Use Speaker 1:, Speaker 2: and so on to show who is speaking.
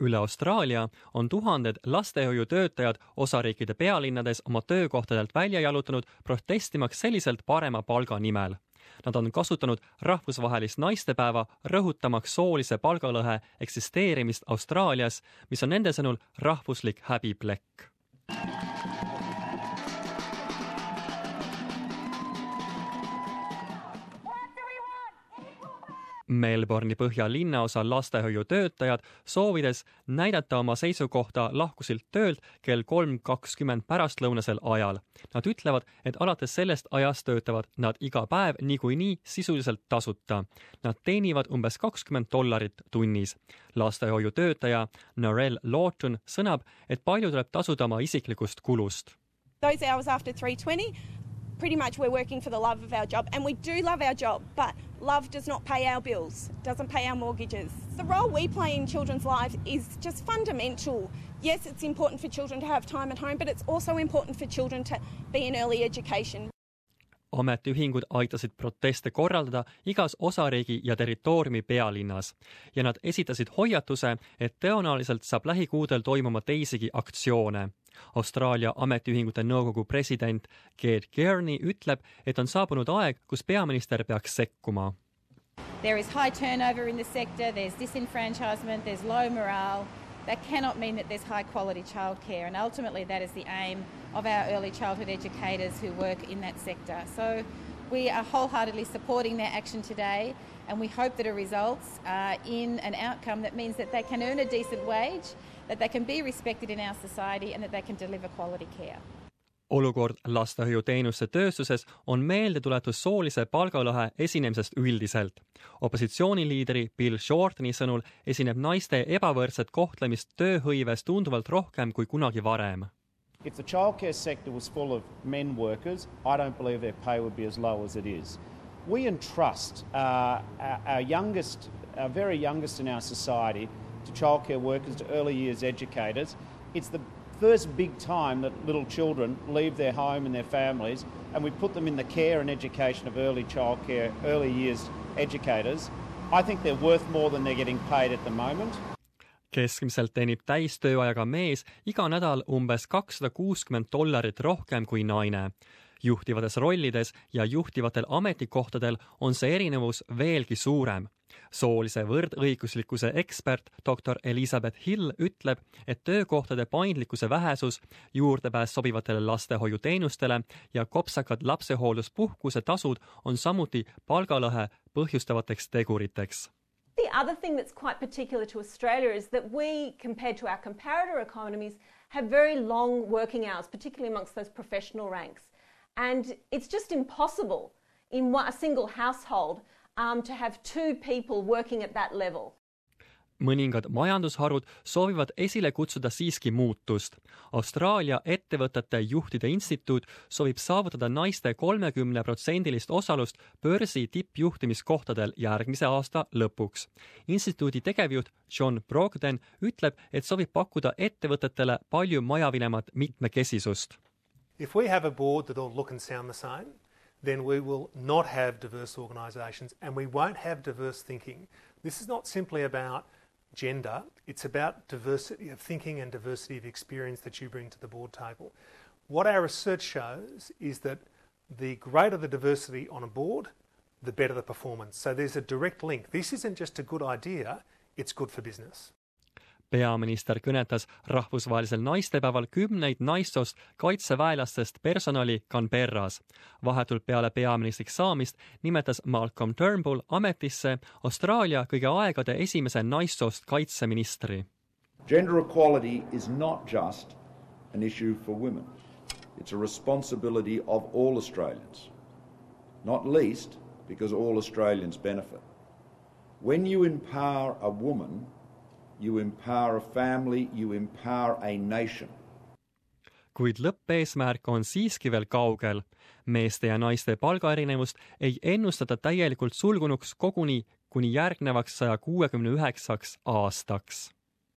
Speaker 1: üle Austraalia on tuhanded lastehoiutöötajad osariikide pealinnades oma töökohtadelt välja jalutanud protestimaks selliselt parema palga nimel. Nad on kasutanud rahvusvahelist naistepäeva rõhutamaks soolise palgalõhe eksisteerimist Austraalias, mis on nende sõnul rahvuslik häbiplekk. Melbourne'i põhjalinnaosa lastehoiutöötajad, soovides näidata oma seisukohta, lahkusid töölt kell kolm kakskümmend pärastlõunasel ajal. Nad ütlevad, et alates sellest ajast töötavad nad iga päev niikuinii sisuliselt tasuta. Nad teenivad umbes kakskümmend dollarit tunnis. lastehoiutöötaja Narelle Lawton sõnab, et palju tuleb tasuda oma isiklikust kulust.
Speaker 2: Those hours after 320 pretty much we're working for the love of our job and we do love our job but love does not pay our bills doesn't pay our mortgages. The role we play in children's lives is just fundamental. Yes it's important for children to have time at home but it's also important for children to be in early education.
Speaker 1: Ametiühingud aitasid proteste korraldada igas osariigi ja territooriumi pealinnas ja nad esitasid hoiatuse, et tõenäoliselt saab lähikuudel toimuma teisigi aktsioone. Austraalia Ametiühingute Nõukogu president Ged Kearney ütleb, et on saabunud aeg, kus peaminister peaks sekkuma.
Speaker 3: There is high turnover in the sector, there's disenfranchisement, there's low morale. That cannot mean that there's high quality childcare, and ultimately, that is the aim of our early childhood educators who work in that sector. So, we are wholeheartedly supporting their action today, and we hope that it results uh, in an outcome that means that they can earn a decent wage that they can be respected in our society and that they can deliver quality care.
Speaker 1: olukord lastehoiuteenuste tööstuses on meeldetuletus soolise palgalõhe esinemisest üldiselt. opositsiooniliidri Bill Shorteni sõnul esineb naiste ebavõrdset kohtlemist tööhõives tunduvalt rohkem kui kunagi varem.
Speaker 4: If the childcare sector was full of men workers, I don't believe their pay would be as low as it is. We entrust uh, our, our youngest, our very youngest in our society to childcare workers, to early years educators. It's the first big time that little children leave their home and their families, and we put them in the care and education of early childcare, early years educators. I think they're worth more than they're getting paid at the moment.
Speaker 1: Keskmiselt teenib täistööajaga mees iga nädal umbes kakssada kuuskümmend dollarit rohkem kui naine. juhtivates rollides ja juhtivatel ametikohtadel on see erinevus veelgi suurem soolise võrdõiguslikkuse ekspert doktor Elizabeth Hill ütleb, et töökohtade paindlikkuse vähesus, juurdepääs sobivatele lastehoiuteenustele ja kopsakad lapsehoolduspuhkuse tasud on samuti palgalõhe põhjustavateks teguriteks.
Speaker 5: The other thing that's quite particular to Australia is that we, compared to our comparator economies, have very long working hours, particularly amongst those professional ranks. And it's just impossible in a single household um, to have two people working at that level.
Speaker 1: Mõningad majandusharud soovivad esile kutsuda siiski muutust. Austraalia ettevõtete juhtide instituut soovib saavutada naiste kolmekümneprotsendilist osalust börsi tippjuhtimiskohtadel järgmise aasta lõpuks. instituudi tegevjuht John Brogden ütleb, et soovib pakkuda ettevõtetele palju majavinemat mitmekesisust.
Speaker 6: If we have a board that all look and sound the same, then we will not have diverse organisations and we won't have diverse thinking. This is not simply about gender, it's about diversity of thinking and diversity of experience that you bring to the board table. What our research shows is that the greater the diversity on a board, the better the performance. So there's a direct link. This isn't just a good idea, it's good for business.
Speaker 1: Peaminister kõnetas rahvusvahelisel naistepäeval kümneid naissoost kaitseväelastest personali Canberras. vahetult peale peaministriks saamist nimetas Malcolm Turnbull ametisse Austraalia kõige aegade esimese naissoost kaitseministri.
Speaker 7: Gender equality is not just an issue for women. It's a responsibility of all Australians, not least because all Australians benefit. When you empower a woman you empower a family, you empower a nation.
Speaker 1: kuid lõppeesmärk on siiski veel kaugel. meeste ja naiste palgaerinevust ei ennustata täielikult sulgunuks koguni kuni järgnevaks saja kuuekümne üheksaks aastaks